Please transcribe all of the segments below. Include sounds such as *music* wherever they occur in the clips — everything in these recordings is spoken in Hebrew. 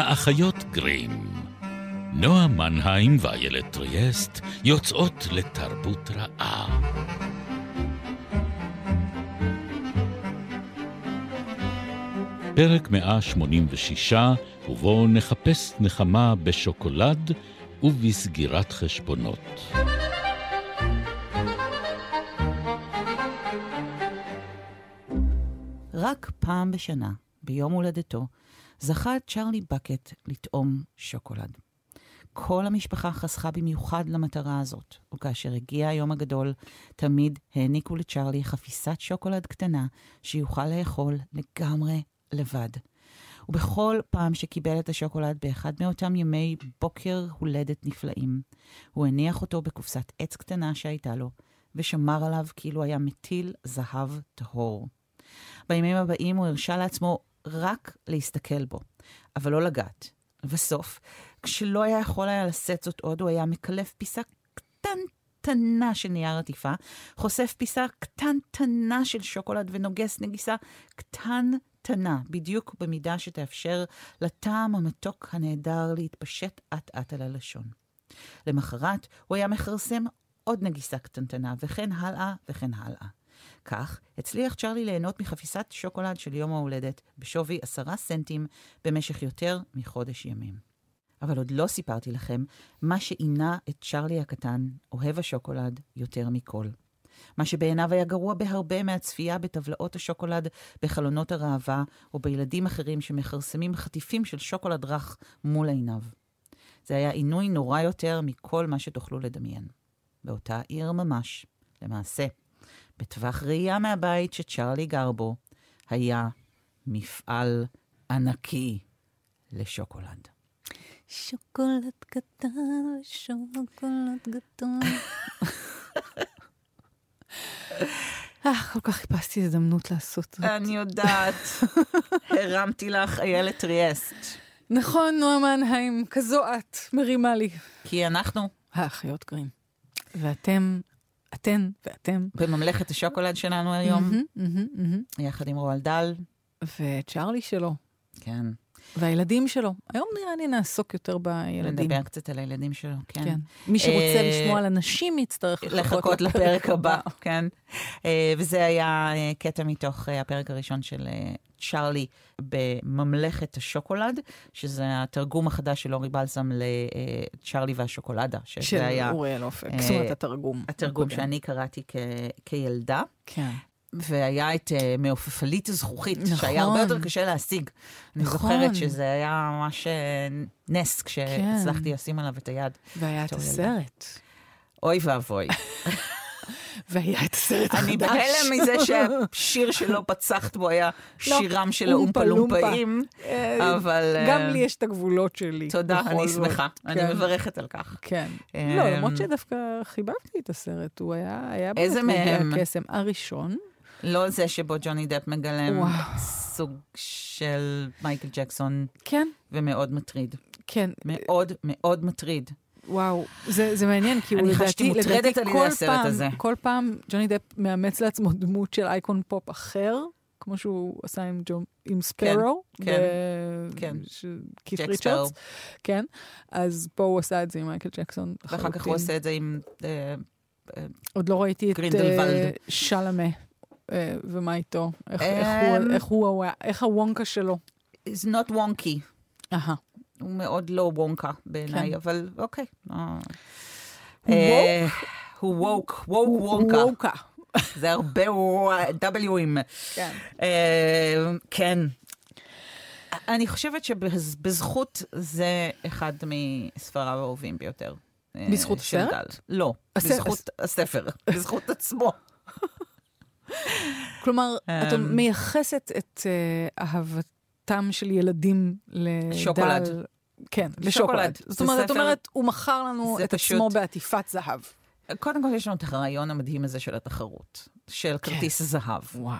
האחיות גרים. נועה מנהיים ואיילת טריאסט יוצאות לתרבות רעה. פרק 186, ובו נחפש נחמה בשוקולד ובסגירת חשבונות. רק פעם בשנה, ביום הולדתו, זכה צ'רלי בקט לטעום שוקולד. כל המשפחה חסכה במיוחד למטרה הזאת, וכאשר הגיע היום הגדול, תמיד העניקו לצ'רלי חפיסת שוקולד קטנה שיוכל לאכול לגמרי לבד. ובכל פעם שקיבל את השוקולד באחד מאותם ימי בוקר הולדת נפלאים, הוא הניח אותו בקופסת עץ קטנה שהייתה לו, ושמר עליו כאילו היה מטיל זהב טהור. בימים הבאים הוא הרשה לעצמו רק להסתכל בו, אבל לא לגעת. ובסוף, כשלא היה יכול היה לשאת זאת עוד, הוא היה מקלף פיסה קטנטנה של נייר עטיפה, חושף פיסה קטנטנה של שוקולד ונוגס נגיסה קטנטנה, בדיוק במידה שתאפשר לטעם המתוק הנהדר להתפשט אט-אט על הלשון. למחרת הוא היה מכרסם עוד נגיסה קטנטנה, וכן הלאה וכן הלאה. כך הצליח צ'רלי ליהנות מחפיסת שוקולד של יום ההולדת בשווי עשרה סנטים במשך יותר מחודש ימים. אבל עוד לא סיפרתי לכם מה שעינה את צ'רלי הקטן, אוהב השוקולד, יותר מכל. מה שבעיניו היה גרוע בהרבה מהצפייה בטבלאות השוקולד בחלונות הראווה, או בילדים אחרים שמכרסמים חטיפים של שוקולד רך מול עיניו. זה היה עינוי נורא יותר מכל מה שתוכלו לדמיין. באותה עיר ממש, למעשה, בטווח ראייה מהבית שצ'רלי גר בו, היה מפעל ענקי לשוקולד. שוקולד קטן, שוקולד גדול. אה, כל כך חיפשתי הזדמנות לעשות זאת. אני יודעת, הרמתי לך איילת טריאסט. נכון, נועה מנהיים, כזו את, מרימה לי. כי אנחנו האחיות גרים. ואתם, אתן ואתם. בממלכת השוקולד שלנו היום, מהמם, מהמם, מהמם. יחד עם רועל דל. וצ'רלי שלו, כן, והילדים שלו. היום נראה לי נעסוק יותר בילדים. נדבר קצת על הילדים שלו, כן. כן. מי שרוצה אה, לשמוע על הנשים יצטרך לחכות לפרק הבא, כן. אה, וזה היה אה, קטע מתוך אה, הפרק הראשון של אה, צ'רלי בממלכת השוקולד, שזה התרגום החדש של אורי בלסם לצ'רלי והשוקולדה, של היה אוריאל אופק. זאת אומרת, התרגום. התרגום. שאני קראתי כילדה. כן. והיה את uh, מעופפלית הזכוכית, נכון. שהיה הרבה יותר קשה להשיג. אני נכון. זוכרת שזה היה ממש אה, נס כשהצלחתי לשים עליו את היד. והיה את. הסרט. אוי ואבוי. *laughs* והיה את הסרט החדש. אני בהלם מזה *laughs* שהשיר שלא פצחת בו היה שירם של אומפה האומפה. לומפאים, אה, אבל... גם לי יש את הגבולות שלי. תודה, אני. שמחה. אני כן. מברכת על כך. כן. אמ, לא, למרות שדווקא חיבבתי את הסרט, הוא היה, איזה מהם? הקסם. הראשון, לא זה שבו ג'וני דפ מגלם וואו. סוג של מייקל ג'קסון, כן, ומאוד מטריד. כן, מאוד מאוד מטריד. וואו, זה, זה מעניין, כי הוא לדעתי, לדעתי כל פעם, הזה. כל פעם ג'וני דפ מאמץ לעצמו דמות של אייקון פופ אחר, כמו שהוא עשה עם, ג'ו, עם ספארו, כן, ב- כן. ש- קית' ג'ק ריצ'רדס, כן, אז פה הוא עשה את זה עם מייקל ג'קסון. ואחר כך הוא. עושה את זה עם... אה, עוד לא ראיתי את. אה, שלמה, ומה איתו, איך, אמ, הוא, איך, הוא, איך הוונקה שלו. It's not wonky. אהה. הוא מאוד לא וונקה בעיניי, כן. אבל אוקיי. אה, הוא אה, הוא ווק, ווק וונקה. וונקה. זה הרבה *laughs* W'ים. כן. אה, כן. אני חושבת שבזכות זה אחד מספריו האהובים ביותר. אה, בזכות הסרט? לא. בזכות הספר, *laughs* בזכות עצמו. כלומר, את אמ, מייחסת את אה, אהבתם של ילדים לדל. שוקולד. כן, לשוקולד. זאת אומרת, את אומרת, הוא מכר לנו את עצמו בעטיפת זהב. קודם כל יש לנו את הרעיון המדהים הזה של התחרות, של כן. כרטיס זהב. וואי.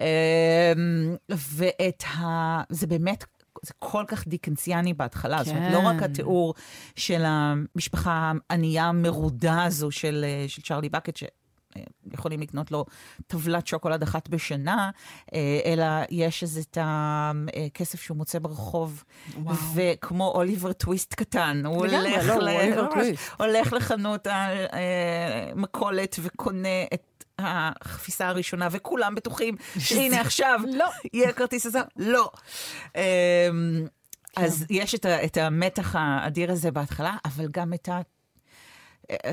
אמ, ואת ה... זה באמת, זה כל כך דיקנסיאני בהתחלה. זאת אומרת, לא רק כן. התיאור של המשפחה הענייה המרודה הזו של, אה, של צ'רלי בקט, יכולים לקנות לו טבלת שוקולד אחת בשנה, אה, אלא יש איזה את הכסף שהוא מוצא ברחוב, וואו. וכמו אוליבר טוויסט קטן, הוא הולך, לא, ל-. הולך לחנות המכולת וקונה את החפיסה הראשונה, וכולם בטוחים שהנה עכשיו לא. יהיה כרטיס הזר. לא. אז יש את, ה, את המתח האדיר הזה בהתחלה, אבל גם את. אה,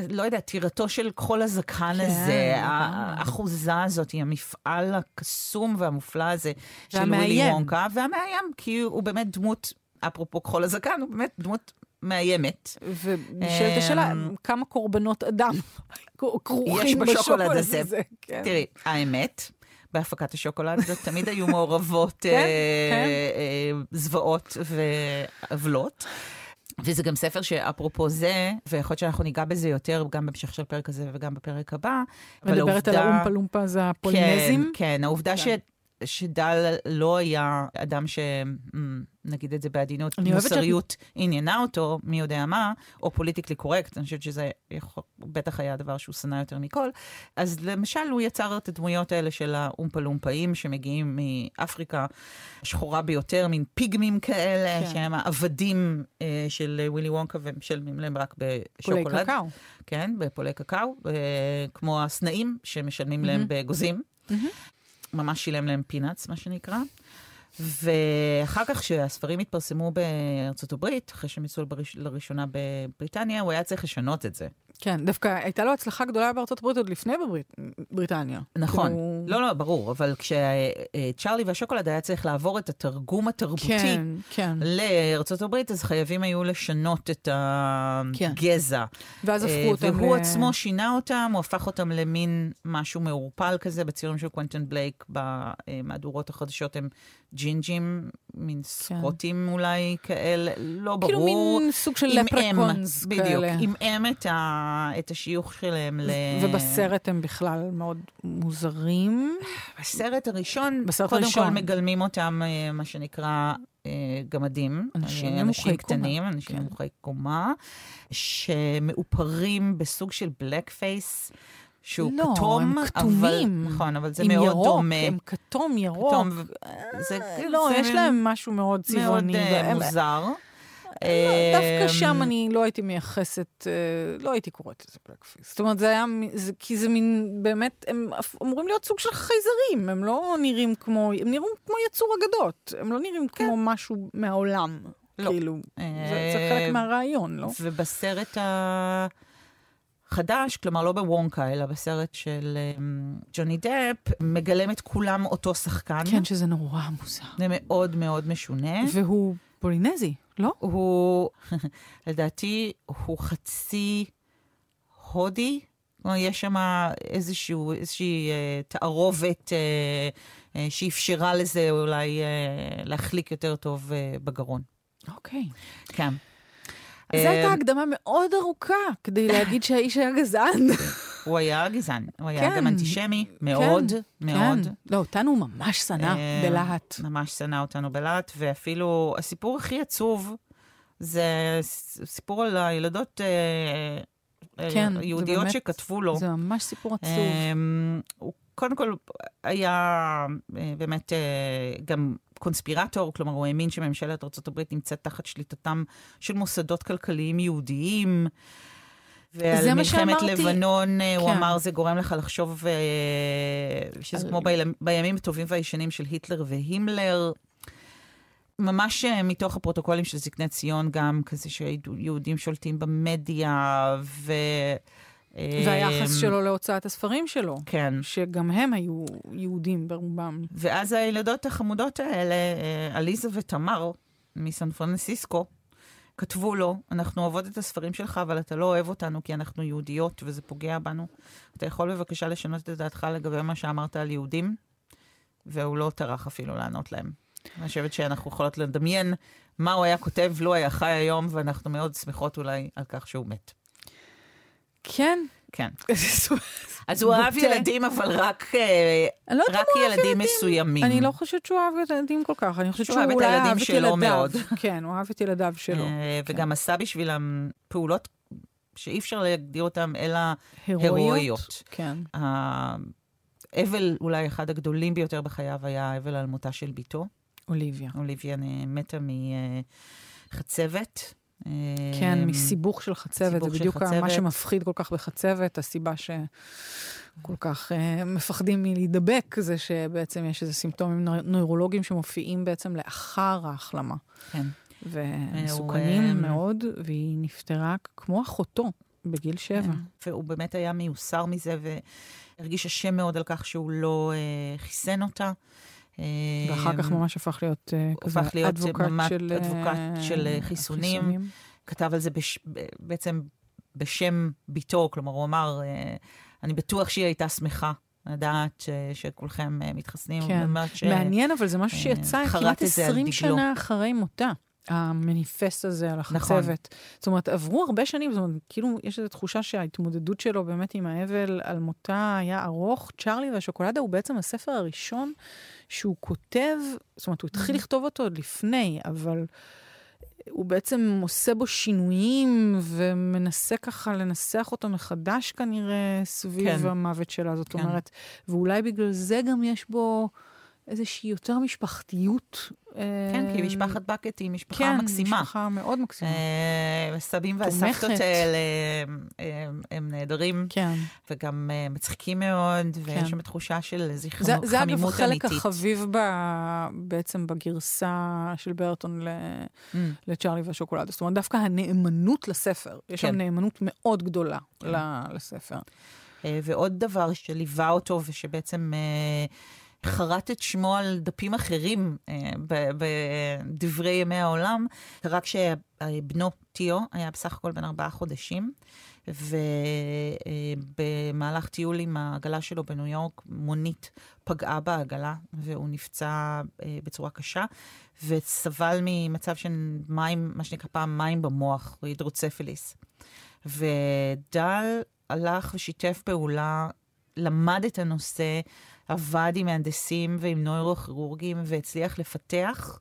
לא יודע, טירתו של כחול הזקן כן, הזה. האחוזה הזאת, היא המפעל הקסום והמופלא הזה של. ווילי וונקה, והמאיים, כי הוא באמת דמות, אפרופו כחול הזקן, הוא באמת דמות מאיימת. ונשאלת השאלה, אמ, כמה קורבנות אדם *laughs* כרוכים בשוקולד הזה. הזה. כן. תראי, האמת, בהפקת השוקולד הזאת *laughs* תמיד היו מעורבות כן, אה, כן. אה, זוועות ועוולות. וזה גם ספר שאפרופו זה, ויכול להיות שאנחנו ניגע בזה יותר גם בהמשך של הפרק הזה וגם בפרק הבא. אבל מדברת על האומפה לומפה זה הפולינזים. כן, כן, העובדה כן. ש... שדל לא היה אדם ש... נגיד את זה בעדינות, אוהבת שאת- מוסריות עניינה אותו, מי יודע מה, או פוליטיקלי קורקט, אני חושבת שזה יכול, בטח היה הדבר שהוא שנא יותר מכל. אז למשל, הוא יצר את הדמויות האלה של האומפה לומפאים שמגיעים מאפריקה השחורה ביותר, מין פיגמים כאלה, כן. שהם העבדים אה, של ווילי וונקה ומשלמים להם רק פולי בשוקולד. קקאו. כן, בפולי קקאו, אה, כמו הסנאים שמשלמים להם מהמם. בגוזים. מהמם. ממש שילם להם פינאץ, מה שנקרא. ואחר כך, כשהספרים התפרסמו בארצות הברית, אחרי שהם יצאו לראשונה בבריטניה, הוא היה צריך לשנות את זה. כן, דווקא הייתה לו הצלחה גדולה בארצות הברית עוד לפני בברית- בריטניה. נכון. כאילו- לא, לא, ברור, אבל כשצ'ארלי והשוקולד היה צריך לעבור את התרגום התרבותי כן, כן. לארצות הברית, אז חייבים היו לשנות את הגזע. ואז הפכו אה, אותם והוא ל- עצמו שינה אותם, הוא הפך אותם למין משהו מעורפל כזה, בציורים של קוונטון בלייק, במהדורות החדשות הם ג'ינג'ים, מין סקוטים אולי כאלה, לא ברור. כאילו מין סוג של לפרקונס בדיוק, כאלה. עמעם את, ה, את השיוך שלהם ל... ובסרט הם בכלל מאוד מוזרים. בסרט הראשון, בסרט קודם הראשון. כל מגלמים אותם, אה, מה שנקרא, אה, גמדים. אנשים אה, אנשים קומה. קטנים, אנשים כן. נמוכי קומה, שמאופרים בסוג של בלק פייס, שהוא לא, כתום, הם אבל... כתומים. נכון, אבל זה מאוד ירוק, דומה. הם כתום ירוק. כתום, זה, אה, לא, זה יש להם משהו מאוד מאוד צבעוני. אה, והם- מוזר. לא, דווקא אה, שם אני לא הייתי מייחסת, אה, לא הייתי קוראת לזה בלקפיסט. זאת אומרת, זה היה, כי זה מין, באמת, הם אמורים להיות סוג של חייזרים, הם לא נראים כמו, הם נראים כמו יצור אגדות, הם לא נראים כמו משהו מהעולם. לא. כאילו, זה, אה, חלק מהרעיון, לא? ובסרט החדש, כלומר לא בוונקה, אלא בסרט של אמ, ג'וני דפ, מגלם את כולם אותו שחקן. כן, שזה נורא מוזר. זה מאוד מאוד משונה. והוא פולינזי, לא? הוא, *laughs* לדעתי, הוא חצי הודי. כלומר, יש שם איזשהו, איזושהי אה, תערובת אה, אה, שאפשרה לזה אולי אה, להחליק יותר טוב אה, בגרון. אוקיי. כן. זו אה, הייתה הקדמה מאוד ארוכה כדי להגיד שהאיש היה גזען. *laughs* הוא היה גזען, הוא היה כן. גם אנטישמי, מאוד, מאוד. כן. לא, אותנו הוא ממש שנא אה, בלהט. ממש שנא אותנו בלהט, ואפילו הסיפור הכי עצוב זה סיפור על הילדות אה, אה, כן, יהודיות באמת- שכתבו לו. זה ממש סיפור עצוב. הוא קודם כל היה באמת גם קונספירטור, כלומר הוא האמין שממשלת ארה"ב נמצאת תחת שליטתם של מוסדות כלכליים יהודיים. ועל מלחמת שאמרתי. לבנון, אה, הוא כן. אמר, זה גורם לך לחשוב אה, שזה על- כמו ביל- בימים הטובים והישנים של היטלר והימלר. ממש אה, מתוך הפרוטוקולים של זקני ציון, גם כזה שיהודים שולטים במדיה, ו... והיחס שלו להוצאת הספרים שלו, כן. שגם הם היו יהודים ברובם. ואז הילדות החמודות האלה, עליזה ותמר מסן פרנסיסקו, כתבו לו, אנחנו אוהבות את הספרים שלך, אבל אתה לא אוהב אותנו כי אנחנו יהודיות וזה פוגע בנו. אתה יכול בבקשה לשנות את דעתך לגבי מה שאמרת על יהודים? והוא לא טרח אפילו לענות להם. אני חושבת שאנחנו יכולות לדמיין מה הוא היה כותב לו היה חי היום, ואנחנו מאוד שמחות אולי על כך שהוא מת. כן. כן. *laughs* אז הוא אהב. ילדים, אבל רק, אה, לא רק ילדים מסוימים. אני לא חושבת שהוא אהב את הילדים כל כך, אני חושבת שהוא שהוא אהב את אולי אהב את שלו ילדיו. מאוד. *laughs* כן, הוא אהב את ילדיו שלו. אה, וגם עשה בשבילם פעולות שאי אפשר להגדיר אותן אלא הירואיות. הירואיות. כן. האבל אולי אחד הגדולים ביותר בחייו היה האבל על מותה של בתו. אוליביה. אוליביה מתה מחצבת. כן, אה, מסיבוך של חצבת, זה בדיוק חצבת. מה שמפחיד כל כך בחצבת, הסיבה שכל כך uh, מפחדים מלהידבק, זה שבעצם יש איזה סימפטומים נויר- נוירולוגיים שמופיעים בעצם לאחר ההחלמה. כן. ומסוכנים אה, מאוד, והיא נפטרה כמו אחותו בגיל שבע. כן. והוא באמת היה מיוסר מזה, והרגיש אשם מאוד על כך שהוא לא אה, חיסן אותה. ואחר כך ממש הפך להיות אה, כזה הפך להיות אדבוקט ממש של, אדבוקט של, אה, חיסונים. כתב על זה בש... בעצם בשם ביתו, כלומר, הוא אמר, אה, אני בטוח שהיא הייתה שמחה לדעת ש... שכולכם מתחסנים. כן. ש... מעניין, אבל זה משהו שיצא כמעט את זה על 20 דגלו. שנה אחרי מותה. המניפסט הזה על נכון. החצבת. זאת אומרת, עברו הרבה שנים, זאת אומרת, כאילו, יש איזו תחושה שההתמודדות שלו באמת עם האבל על מותה היה ארוך. צ'ארלי והשוקולדה הוא בעצם הספר הראשון שהוא כותב, זאת אומרת, הוא התחיל לכתוב אותו עוד לפני, אבל הוא בעצם עושה בו שינויים ומנסה ככה לנסח אותו מחדש כנראה סביב כן. המוות שלה. זאת כן. אומרת, ואולי בגלל זה גם יש בו איזושהי יותר משפחתיות. כן, כי אה, משפחת בקט היא משפחה כן, מקסימה. משפחה מאוד מקסימה. אה, הסבים והסבתות תומכת. האלה הם- הם- הם נהדרים, כן. וגם אה, מצחיקים מאוד, ויש כן. שם תחושה של זה, זיכרונות זה אגב חמימות חלק אמיתית. החביב ב, בעצם בגרסה של ברטון ל, Mm, לצ'ארלי והשוקולדה. זאת אומרת, דווקא הנאמנות לספר, יש שם כן. נאמנות מאוד גדולה כן. לספר. אה, ועוד דבר שליווה אותו ושבעצם אה, חרט את שמו על דפים אחרים אה, בדברי ימי העולם, קרה כשבנו טיו היה בסך הכל בן ארבעה חודשים, ובמהלך טיול עם העגלה שלו בניו יורק, מונית פגעה בעגלה, והוא נפצע אה, בצורה קשה, וסבל ממצב של מים, מה שנקרא פעם מים במוח, הידרוצפליס. ודל הלך ושיתף פעולה, למד את הנושא, עבד עם מהנדסים ועם נוירוכירורגים, והצליח לפתח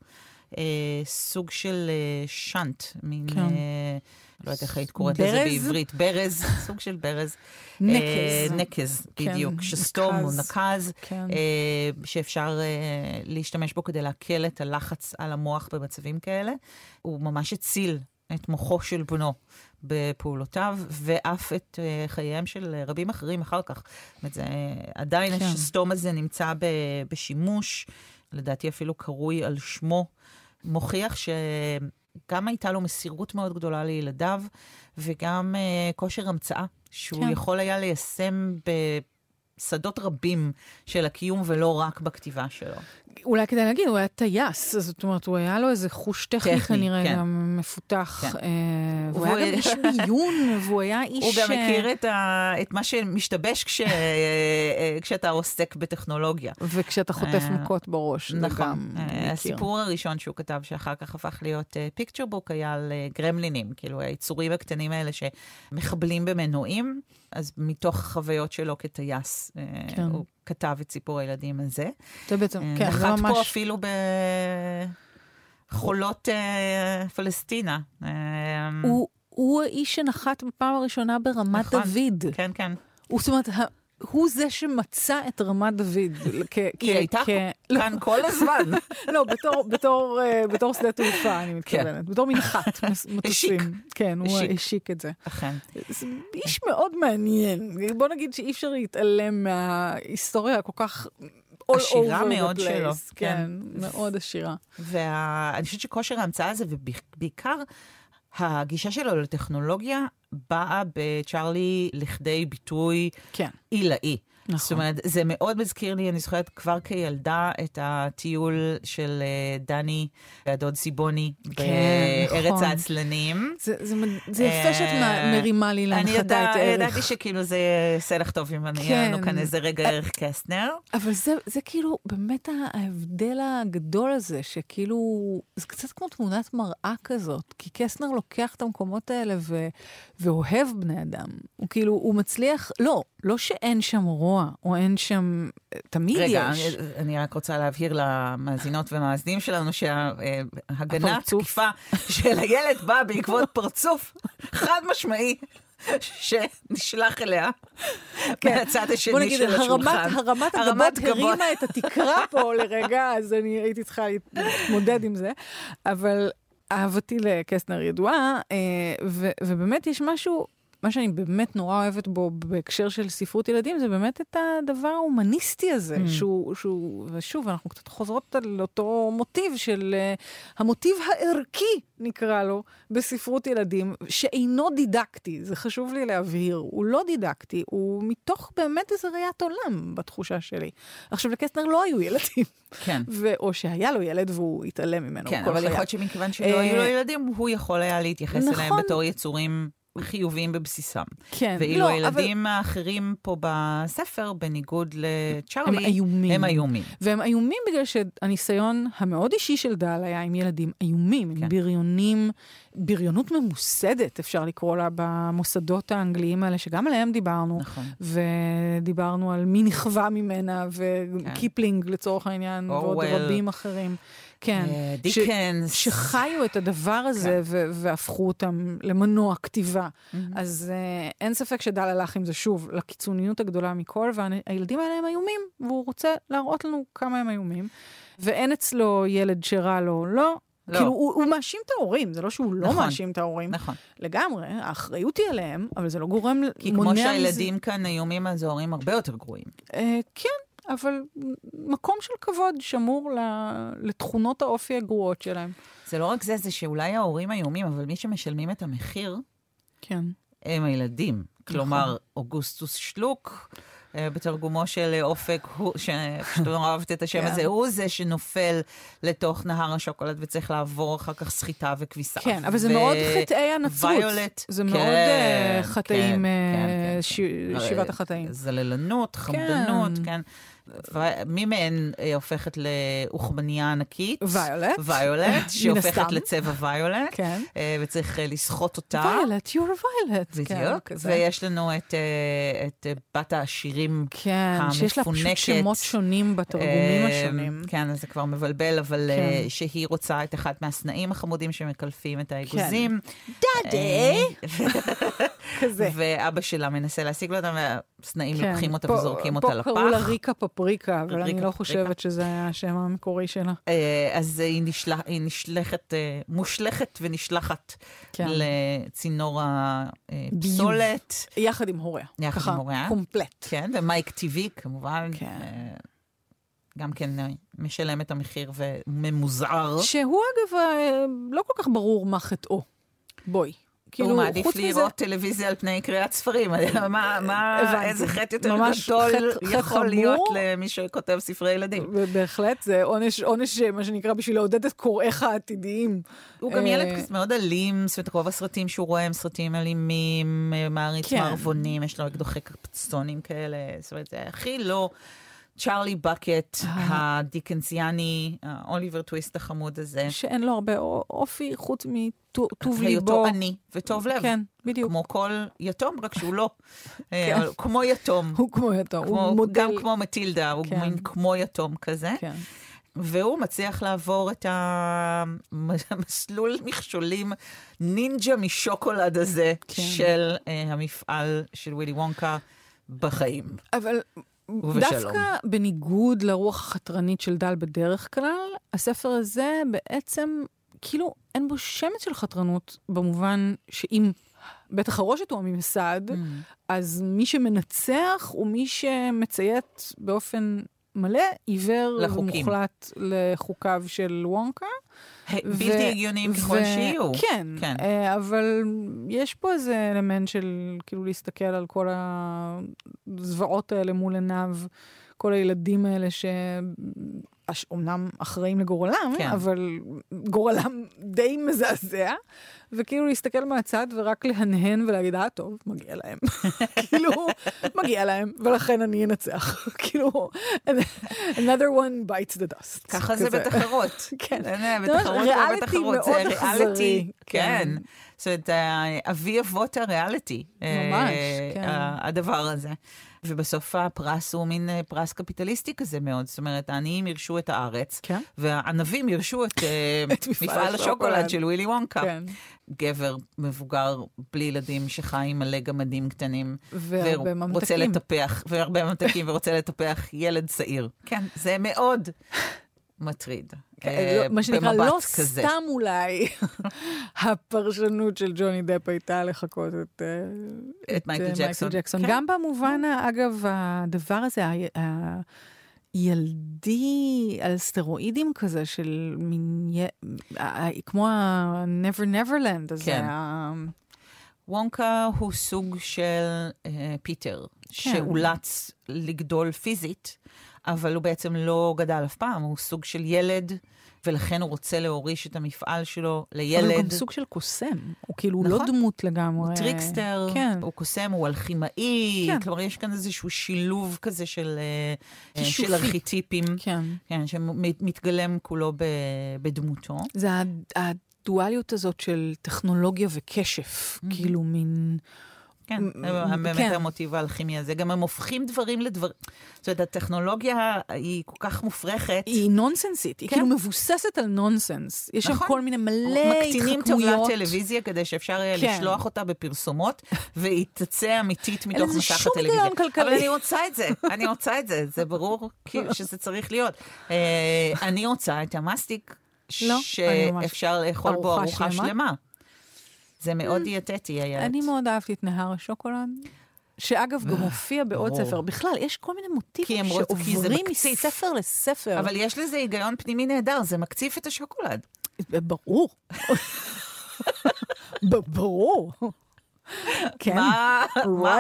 אה, סוג של אה, שאנט, מין... כן. אה, לא יודעת איך היית קוראת לזה ברז? בעברית, ברז, *laughs* סוג של ברז. נקז. אה, נקז, כן, בדיוק. שסתום או. נקז, כן. אה, שאפשר אה, להשתמש בו כדי להקל את הלחץ על המוח במצבים כאלה. הוא ממש הציל את מוחו של בנו בפעולותיו, ואף את אה, חייהם של אה, רבים אחרים אחר כך. זאת אומרת, זה, אה, עדיין כן. השסתום הזה נמצא ב, בשימוש, לדעתי אפילו קרוי על שמו. מוכיח שגם הייתה לו מסירות מאוד גדולה לילדיו, וגם אה, כושר המצאה, שהוא כן. יכול היה ליישם בשדות רבים של הקיום, ולא רק בכתיבה שלו. אולי כדאי להגיד, הוא היה טייס, זאת אומרת, הוא היה לו איזה חוש טכני, טכני, כנראה כן. גם מפותח. כן. אה, והוא והוא- היה גם *laughs* איש מיון, והוא היה איש... הוא גם אה, מכיר את, ה, את מה שמשתבש כש, אה, כשאתה עוסק בטכנולוגיה. וכשאתה חוטף אה, מכות בראש, נכון. אה. הסיפור הראשון שהוא כתב, שאחר כך הפך להיות פיקצ'ר בוק, היה על אה, גרמלינים, כאילו היצורים הקטנים האלה שמחבלים במנועים, אז מתוך החוויות שלו כטייס, אה, כן. הוא כתב את סיפור הילדים הזה. זה בעצם, אה, כן, זה נחת פה ממש... אפילו בחולות אה, פלסטינה. הוא, האיש שנחת בפעם הראשונה ברמת נכון. דוד. כן, כן. זאת אומרת, הוא זה שמצא את רמת דוד. *laughs* היא הייתה כ- לא, כאן כל הזמן. *laughs* לא, בתור, אה, בתור שדה תעופה, אני מתכוונת. בתור מנחת *laughs* מטוסים. כן, הוא השיק. את זה. אכן. איש מאוד מעניין. בוא נגיד שאי אפשר להתעלם מההיסטוריה הכל כך... עשירה מאוד place. שלו, כן, כן. מאוד עשירה. ואני חושבת שכושר ההמצאה הזה, ובעיקר הגישה שלו לטכנולוגיה, באה בצ'ארלי לכדי ביטוי כן, עילאי. נכון. זאת אומרת, זה מאוד מזכיר לי, אני זוכרת כבר כילדה, את הטיול של אה, דני והדוד סיבוני כן, בארץ נכון. העצלנים. זה, זה, זה יפה שאת אה, מ- מרימה לי אני להנחתה את הערך. ידעתי שכאילו זה יעשה לך טוב אם אני כן. אהיה לנו כאן איזה רגע ערך קסטנר. אבל זה, זה כאילו באמת ההבדל הגדול הזה, שכאילו, זה קצת כמו תמונת מראה כזאת, כי קסנר לוקח את המקומות האלה ו, ואוהב בני אדם. הוא כאילו, הוא מצליח, לא, לא שאין שם רוע, או אין שם, תמיד רגע, יש. אני, אני רק רוצה להבהיר למאזינות ומאזינים שלנו שההגנה הפרצוף. התקיפה של הילד באה בעקבות פרצוף חד משמעי שנשלח אליה כן. מהצד השני נגיד, של הרמת, השולחן. הרמת הרמת הגבות גבות. הרימה את התקרה פה *laughs* לרגע, אז אני הייתי צריכה להתמודד עם זה. אבל אהבתי לקסטנר ידועה, אה, ו- ובאמת יש משהו, מה שאני באמת נורא אוהבת בו בהקשר של ספרות ילדים, זה באמת את הדבר ההומניסטי הזה, Mm. שהוא, שהוא, ושוב, אנחנו קצת חוזרות על אותו מוטיב של, אה, המוטיב הערכי, נקרא לו, בספרות ילדים, שאינו דידקטי, זה חשוב לי להבהיר, הוא לא דידקטי, הוא מתוך באמת איזה ראיית עולם, בתחושה שלי. עכשיו, לקסטנר לא היו ילדים, כן. *laughs* ו- או שהיה לו ילד והוא התעלם ממנו כן, כל אבל יכול. להיות שמכיוון שלא אה, היו לו ילדים, הוא יכול היה להתייחס אליהם נכון. בתור יצורים חיוביים בבסיסם. כן, ואילו לא, הילדים האחרים פה בספר, בניגוד לצ'ארלי, הם איומים. הם איומים. והם איומים בגלל שהניסיון המאוד אישי של דל היה עם ילדים איומים, עם כן. בריונים, בריונות ממוסדת, אפשר לקרוא לה, במוסדות האנגליים האלה, שגם עליהם דיברנו. נכון. ודיברנו על מי נכווה ממנה, וקיפלינג לצורך העניין, ועוד אורוול. רבים אחרים. כן. אה, ש- דיקנס. שחיו את הדבר הזה כן. ו- והפכו אותם למנוע כתיבה. מהמם. אז אה, אין ספק שדל הלך עם זה שוב לקיצוניות הגדולה מכל, והילדים האלה הם איומים, והוא רוצה להראות לנו כמה הם איומים. ואין אצלו ילד שרע לו, לא. לא. כאילו, הוא, הוא מאשים את ההורים, זה לא שהוא לא נכון. מאשים את ההורים. נכון. לגמרי, האחריות היא עליהם, אבל זה לא גורם, כי כמו מזה- שהילדים כאן איומים, אז ההורים הרבה יותר גרועים. אה, כן, אבל מקום של כבוד שמור לתכונות האופי הגרועות שלהם. זה לא רק זה, זה שאולי ההורים איומים, אבל מי שמשלמים את המחיר כן. הם הילדים. נכון. כלומר, אוגוסטוס שלוק, בתרגומו של אופק, הוא- שפשוט נורא אהבת את השם *laughs* כן. הזה, הוא זה שנופל לתוך נהר השוקולד וצריך לעבור אחר כך סחיטה וכביסה. כן, אבל זה מאוד חטאי הנצרות. ויולט, זה מאוד אה, כן, חטאים, כן, אה, שבעת החטאים. זללנות, חמדנות, כן. כן. ומי מהן אה, הופכת לאוכמניה ענקית? ויולט. ויולט, *laughs* שהופכת. לצבע ויולט, כן. אה, וצריך אה, לסחוט אותה. ויולט, you're a violet. כן, בדיוק. ויש לנו את, את בת העשירים כן, שיש לה פשוט המפונקת. שמות שונים בתרגומים השונים. כן, אז זה כבר מבלבל, אבל כן. שהיא רוצה את אחד מהסנאים החמודים שמקלפים את האגוזים. דאדי! אה, *laughs* כזה. ואבא שלה מנסה להשיג לו אותה, והסנאים כן, לוקחים אותה פה- וזורקים אותה לפח. פה קראו לה ריקה פפריקה, אבל אני ריקה לא פפריקה. חושבת שזה היה השם המקורי שלה. אה, אז היא, נשלח, היא נשלחת, אה, מושלכת ונשלחת כן. לצינור הפסולת. יחד עם הוריה. יחד ככה, עם הוריה. קומפלט. כן, ומייק טיווי כמובן. כן. אה, גם כן משלם את המחיר וממוזער. שהוא אגב, לא כל כך ברור מה חטאו. בואי. כאילו, הוא מעדיף חוץ מזה- לראות טלוויזיה על פני קריאת ספרים. *laughs* מה, מה. איזה חטא יותר גדול יכול. להיות למי שכותב ספרי ילדים. בהחלט, זה עונש, עונש, אה, מה שנקרא, בשביל לעודד את קוראיך העתידיים. הוא גם אה, ילד כזה מאוד אלים, זאת אומרת, רוב הסרטים שהוא רואה הם סרטים אלימים, אה, מעריץ כן. מערבונים, יש לו אקדוחי קפצונים כאלה, זאת אומרת, זה הכי לא צ'ארלי בקט, אה. הדיקנסיאני, אוליבר טוויסט החמוד הזה. שאין לו הרבה אופי חוץ מטוב ליבו. היותו עני וטוב לב. כן, בדיוק. כמו כל יתום, רק שהוא לא. *laughs* אה, כן. אבל כמו יתום. הוא כמו יתום, הוא מודל. גם כמו מטילדה, הוא כן. מין כמו יתום כזה. כן. והוא מצליח לעבור את המסלול מכשולים נינג'ה משוקולד הזה כן. של uh, המפעל של ווילי וונקה בחיים. אבל ובשלום. דווקא בניגוד לרוח החתרנית של דל בדרך כלל, הספר הזה בעצם, כאילו, אין בו שמץ של חתרנות, במובן שאם בית החרושת הוא הממסד, Mm. אז מי שמנצח הוא מי שמציית באופן מלא, עיוור לחוקים. ומוחלט לחוקיו של וונקה. בלתי הגיוניים ככל שיהיו. כן, כן. אה, אבל יש פה איזה אלמנט של כאילו להסתכל על כל הזוועות האלה מול עיניו, כל הילדים האלה שאומנם אחראים לגורלם, כן. אבל גורלם די מזעזע, וכאילו להסתכל מהצד ורק להנהן ולהגיד, אה, טוב, מגיע להם. *laughs* כאילו, מגיע להם, ולכן אני אנצח. *laughs* כאילו, another one bites the dust. ככה זה. בתחרות. *laughs* כן. בתחרות ריאליטי ובתחרות. זה ריאליטי. כן. כן. זאת אומרת, אה, אבי אבות הריאליטי. ממש, אה, כן. הדבר הזה. ובסוף הפרס הוא מין אה, פרס קפיטליסטי כזה מאוד. זאת אומרת, העניים ירשו את הארץ, כן. והענבים ירשו את, אה, *laughs* את מפעל מפעל השוקולד. של ווילי וונקה. כן. גבר מבוגר בלי ילדים שחי עם מלא גמדים קטנים. והרבה ממתקים. לטפח, והרבה ממתקים, ורוצה לטפח ילד צעיר. כן, זה מאוד מטריד. אה, לא, מה שנקרא, לא כזה. סתם אולי *laughs* הפרשנות של ג'וני דפ הייתה לחקות את, אה, את מייקל ג'קסון. כן. גם במובן, ה- אגב, הדבר הזה, הילדי על סטרואידים כזה, של מין, י- ה- ה- כמו ה-Never Neverland הזה. כן. ה- וונקה הוא סוג של אה, פיטר, כן. שאולץ לגדול פיזית, אבל הוא בעצם לא גדל אף פעם, הוא סוג של ילד, ולכן הוא רוצה להוריש את המפעל שלו אבל הוא לילד. גם סוג של קוסם, הוא כאילו לא נכון. דמות לגמרי. הוא trickster, כן. הוא קוסם, הוא אלכימאי, כן. כלומר יש כאן איזשהו שילוב כזה של, אה, אה, כישופי. של ארכיטיפים, כן. כן, שמתגלם כולו ב- בדמותו. זה הדואליות הזאת של טכנולוגיה וכשף, כאילו מין... כן, באמת כן. המוטיב האלכימי הזה. גם הם הופכים דברים לדברים. זאת אומרת, הטכנולוגיה היא כל כך מופרכת. היא נונסנסית, היא כן. כאילו מבוססת על נונסנס. יש שם נכון. כל מיני מלא מקטינים טבלת התחכמויות. טלוויזיה כדי שאפשר יהיה כן. לשלוח אותה בפרסומות, *laughs* והיא תצא אמיתית מתוך לזה מסך שום הטלוויזיה. היגיון כלכלי. אבל אני רוצה את זה, אני רוצה את זה, זה ברור *laughs* כאילו שזה צריך להיות. אה, אני רוצה את המסטיק לא, שאפשר לאכול בו ארוחה שלמה? זה מאוד דיאטטי היה. אני מאוד אהבתי את נהר השוקולד. שאגב, גם מופיע בעוד ברור. ספר. בכלל, יש כל מיני מוטיבים שעוברים. מספר לספר. אבל יש לזה היגיון פנימי נהדר, זה מקציף את השוקולד. ברור. ברור. כן. מה.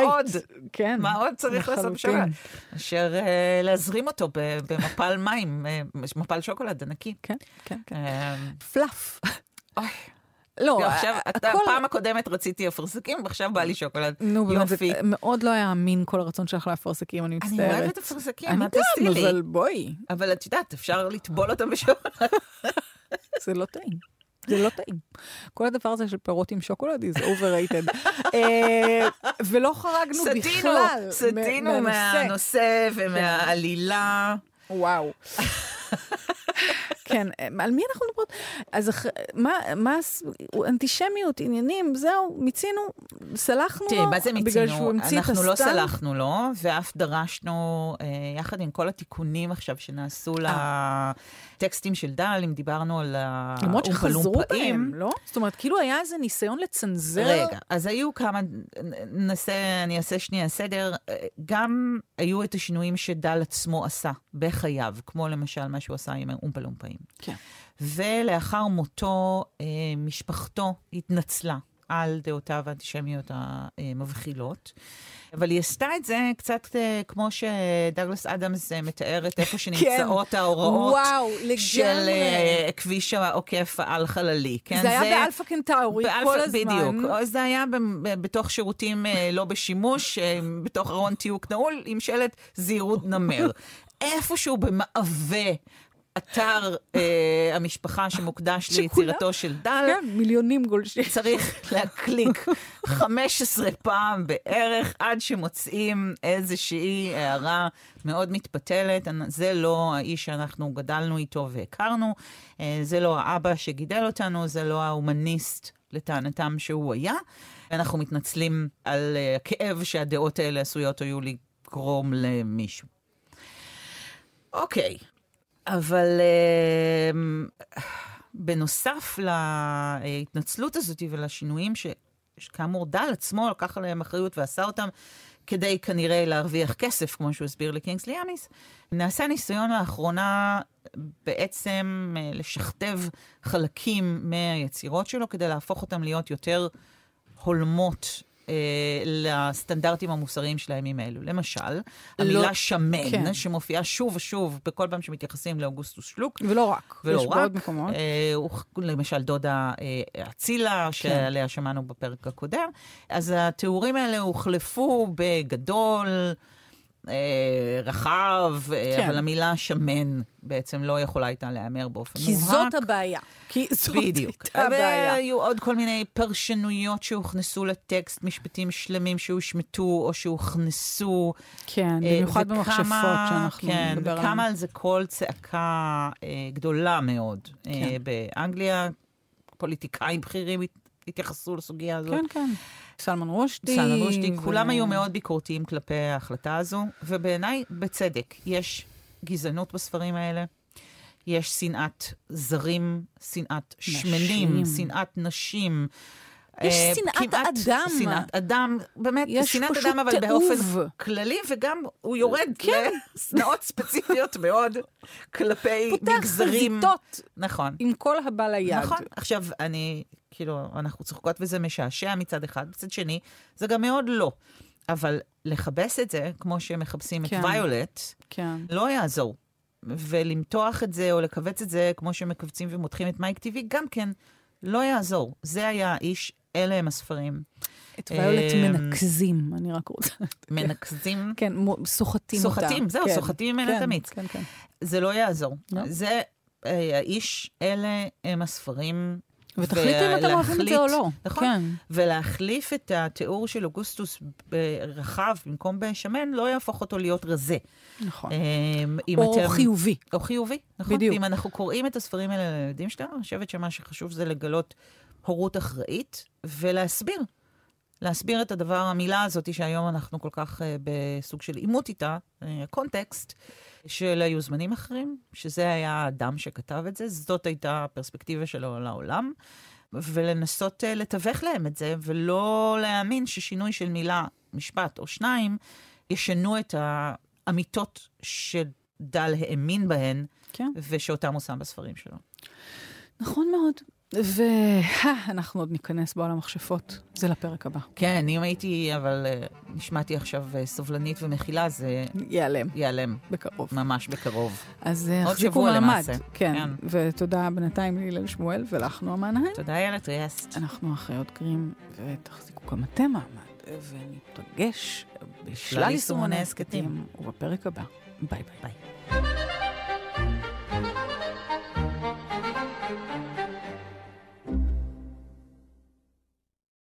עוד? כן. מה עוד צריך לעשות. בשוקולד? אשר אה, להזרים אותו במפל מים, אה, מפל שוקולד ענקי. כן, כן, כן. אה, פלאף. אוי, לא, עכשיו, אתה- הכל... הפעם הקודמת רציתי אפרסקים, ועכשיו בא לי שוקולד. נו, באמת, זה. מאוד לא היה אמין כל הרצון שלך לאפרסקים, אני אני מצטערת. אוהבת אפרסקים, אני מה גם, תעשי לי? אבל בואי, אבל את יודעת, אפשר לטבול אותם בשוקולד. *laughs* זה לא טעים. זה לא טעים. כל הדבר הזה של פירות עם שוקולד is overrated. *laughs* אה, ולא חרגנו בכלל סטינו מהנושא ומהעלילה. וואו. *laughs* כן, אה, על מי אנחנו מדברות? אז אח... מה, מה, אנטישמיות, עניינים, זהו, מיצינו, סלחנו לו, תראי, מה זה בגלל מיצינו? שהוא המציא את הסתם. אנחנו לא סלחנו לו, ואף דרשנו, אה, יחד עם כל התיקונים עכשיו שנעשו לטקסטים של דל, אם דיברנו על למרות שחזרו האומפלומפאים. בהם, לא? זאת אומרת, כאילו היה איזה ניסיון לצנזר. רגע, אז היו כמה, ננסה, אני אעשה שנייה סדר. גם היו את השינויים שדל עצמו עשה בחייו, כמו למשל מה שהוא עשה עם האומפה לומפאים. כן. ולאחר מותו, אה, משפחתו התנצלה על דעותיו האנטישמיות המבחילות. אבל היא עשתה את זה קצת אה, כמו שדאגלס אדאמס אה, מתאר את איפה *laughs* שנמצאות ההוראות וואו, לגמרי. של אה, כביש העוקף על-חללי. כן? זה היה באלפא קנטאורי באלפא- כל הזמן. בדיוק. זה היה ב- בתוך שירותים לא בשימוש, בתוך ארון תיוק נעול, עם שלט זהירות נמר. *laughs* איפשהו במעווה. אתר אה, המשפחה שמוקדש ליצירתו של דל, כן, מיליונים גולשים. צריך להקליק 15 פעם בערך עד שמוצאים איזושהי הערה מאוד מתפתלת. זה לא האיש שאנחנו גדלנו איתו והכרנו, אה, זה לא האבא שגידל אותנו, זה לא ההומניסט לטענתם שהוא היה. אנחנו מתנצלים על אה, הכאב שהדעות האלה עשויות היו לגרום למישהו. אוקיי, אבל אה, בנוסף להתנצלות הזאת ולשינויים שכאמור דל עצמו לקח עליהם אחריות ועשה אותם כדי כנראה להרוויח כסף, כמו שהוא הסביר לקינגסלי אמיס, נעשה ניסיון לאחרונה בעצם אה, לשכתב חלקים מהיצירות שלו כדי להפוך אותם להיות יותר הולמות. אה, לסטנדרטים המוסריים של הימים האלו. למשל, המילה שמן, כן. שמופיעה שוב ושוב בכל פעם שמתייחסים לאוגוסטוס שלוק, ולא רק. ולא יש רק. בעוד מקומות. אה, הוא- למשל דודה אה, אצילה, שעליה שמענו בפרק הקודם. אז התיאורים האלה הוחלפו בגדול, אה, רחב, אה, כן. אבל המילה שמן בעצם לא יכולה הייתה להיאמר באופן כי מובהק. זאת הבעיה. כי זאת בדיוק. הייתה הבעיה. והיו עוד כל מיני פרשנויות שהוכנסו לטקסט, משפטים שלמים שהושמטו או שהוכנסו. כן, אה, במיוחד וכמה- במכשפות שאנחנו כן, נדבר עליהן. וכמה על זה קול צעקה אה, גדולה מאוד. אה, כן. באנגליה, פוליטיקאים בכירים הת- התייחסו לסוגיה הזאת. כן, כן. סלמן רושדי. סלמן רושדי, ו- כולם היו מאוד ביקורתיים כלפי ההחלטה הזו, ובעיניי, בצדק, יש גזענות בספרים האלה. יש שנאת זרים, שנאת שמנים. שנאת נשים. יש אה, שנאת כמעט אדם. שנאת אדם, באמת, יש שנאת אדם, אבל תיעוב. באופן כללי, וגם הוא יורד כן. לשנאות *laughs* ספציפיות מאוד כלפי פותח מגזרים. חזיתות נכון. עם כל הבא ליד. נכון. עכשיו, אני, כאילו, אנחנו צוחקות וזה משעשע מצד אחד, מצד שני, זה גם מאוד לא. אבל לכבס את זה, כמו שמכבסים כן. את ויולט, כן. לא יעזור. ולמתוח את זה או לכווץ את זה, כמו שמכווצים ומותחים את מייק טיווי, גם כן לא יעזור. זה היה האיש, אלה הם הספרים. את ויולט אמ, מנקזים, אני רק רוצה... מנקזים, כן, סוחטים אותה. סוחטים, זהו, כן, סוחטים ממנה כן, את המיץ. כן, כן. זה לא יעזור. לא. זה אה, האיש, אלה הם הספרים. ותחליטו אם אתם אוהבים את זה או לא. נכון. כן. ולהחליף את התיאור של אוגוסטוס ברחב במקום בשמן, לא יהפוך אותו להיות רזה. נכון. אם או אתם- חיובי. או חיובי, נכון? בדיוק. אם אנחנו קוראים את הספרים האלה לילדים שלנו, אני חושבת שמה שחשוב זה לגלות הורות אחראית ולהסביר. להסביר את הדבר, המילה הזאת שהיום אנחנו כל כך אה, בסוג של עימות איתה, אה, הקונטקסט, של היו זמנים אחרים, שזה היה האדם שכתב את זה, זאת הייתה הפרספקטיבה שלו לעולם, ולנסות אה, לתווך להם את זה, ולא להאמין ששינוי של מילה, משפט או שניים, ישנו את האמיתות שדל האמין בהן, כן. ושאותם הוא שם בספרים שלו. נכון מאוד. ואנחנו עוד ניכנס בעולם המכשפות. זה לפרק הבא. כן, אם הייתי, אבל אה, נשמעתי עכשיו אה, סובלנית ומכילה, זה ייעלם ייעלם בקרוב. ממש בקרוב. אז אה, עוד החזיקו שבוע מעמד. למעשה. כן. כן. ותודה בינתיים להלל שמואל ולך, נועה מנהיים. תודה, איילת טריאסט. אנחנו אחיות גרים, ותחזיקו גם אתם מעמד, וניפגש בשלל יישומוני הסכתים, ובפרק הבא. ביי ביי. ביי.